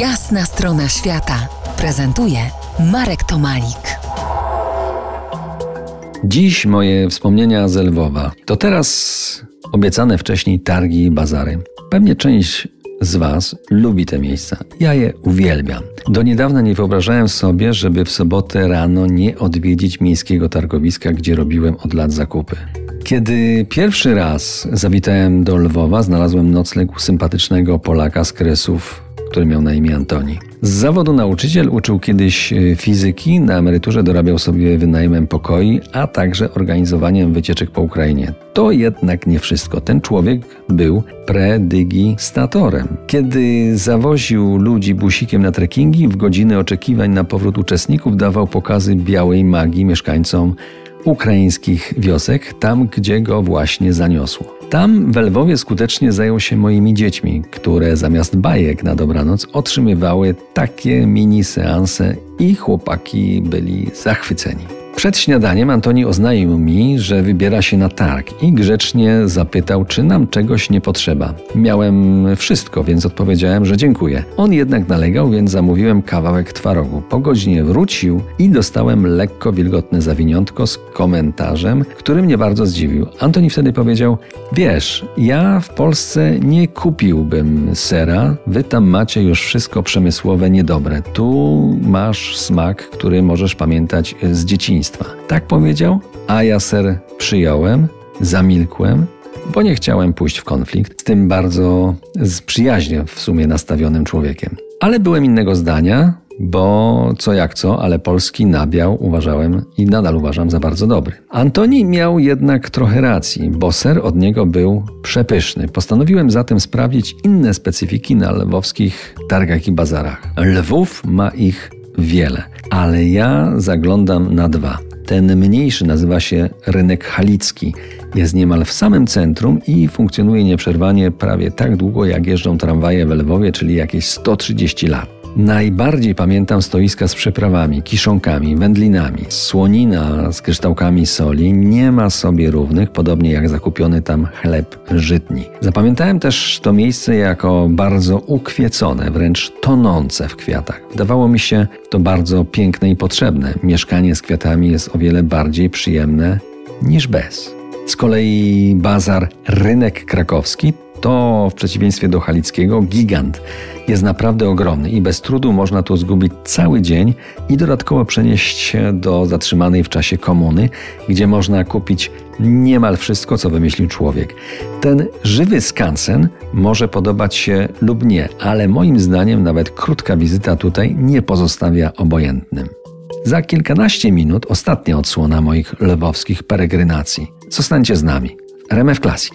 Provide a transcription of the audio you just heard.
Jasna strona świata prezentuje Marek Tomalik. Dziś moje wspomnienia z Lwowa. To teraz obiecane wcześniej targi i bazary. Pewnie część z Was lubi te miejsca. Ja je uwielbiam. Do niedawna nie wyobrażałem sobie, żeby w sobotę rano nie odwiedzić miejskiego targowiska, gdzie robiłem od lat zakupy. Kiedy pierwszy raz zawitałem do Lwowa, znalazłem nocleg u sympatycznego Polaka z Kresów, który miał na imię Antoni. Z zawodu nauczyciel uczył kiedyś e, fizyki, na emeryturze dorabiał sobie wynajmem pokoi, a także organizowaniem wycieczek po Ukrainie. To jednak nie wszystko. Ten człowiek był predygistatorem. Kiedy zawoził ludzi busikiem na trekkingi, w godziny oczekiwań na powrót uczestników dawał pokazy białej magii mieszkańcom ukraińskich wiosek, tam gdzie go właśnie zaniosło. Tam w Lwowie skutecznie zajął się moimi dziećmi, które zamiast bajek na dobranoc otrzymywały takie mini seanse i chłopaki byli zachwyceni. Przed śniadaniem Antoni oznajmił mi, że wybiera się na targ i grzecznie zapytał, czy nam czegoś nie potrzeba. Miałem wszystko, więc odpowiedziałem, że dziękuję. On jednak nalegał, więc zamówiłem kawałek twarogu. Po godzinie wrócił i dostałem lekko wilgotne zawiniątko z komentarzem, który mnie bardzo zdziwił. Antoni wtedy powiedział: Wiesz, ja w Polsce nie kupiłbym sera, wy tam macie już wszystko przemysłowe niedobre. Tu masz smak, który możesz pamiętać z dzieciństwa. Tak powiedział, a ja ser przyjąłem, zamilkłem, bo nie chciałem pójść w konflikt z tym bardzo przyjaźnie w sumie nastawionym człowiekiem. Ale byłem innego zdania, bo co jak co, ale polski nabiał uważałem i nadal uważam za bardzo dobry. Antoni miał jednak trochę racji, bo ser od niego był przepyszny. Postanowiłem zatem sprawdzić inne specyfiki na lwowskich targach i bazarach. Lwów ma ich wiele, ale ja zaglądam na dwa. Ten mniejszy nazywa się Rynek Halicki. Jest niemal w samym centrum i funkcjonuje nieprzerwanie prawie tak długo, jak jeżdżą tramwaje w Lwowie, czyli jakieś 130 lat. Najbardziej pamiętam stoiska z przeprawami, kiszonkami, wędlinami. Słonina z kryształkami soli nie ma sobie równych, podobnie jak zakupiony tam chleb żytni. Zapamiętałem też to miejsce jako bardzo ukwiecone, wręcz tonące w kwiatach. Wydawało mi się to bardzo piękne i potrzebne. Mieszkanie z kwiatami jest o wiele bardziej przyjemne niż bez. Z kolei bazar Rynek Krakowski to w przeciwieństwie do Halickiego gigant. Jest naprawdę ogromny i bez trudu można tu zgubić cały dzień i dodatkowo przenieść się do zatrzymanej w czasie komuny, gdzie można kupić niemal wszystko, co wymyślił człowiek. Ten żywy skansen może podobać się lub nie, ale moim zdaniem nawet krótka wizyta tutaj nie pozostawia obojętnym. Za kilkanaście minut ostatnia odsłona moich lwowskich peregrynacji. Zostańcie z nami. RMF Classic.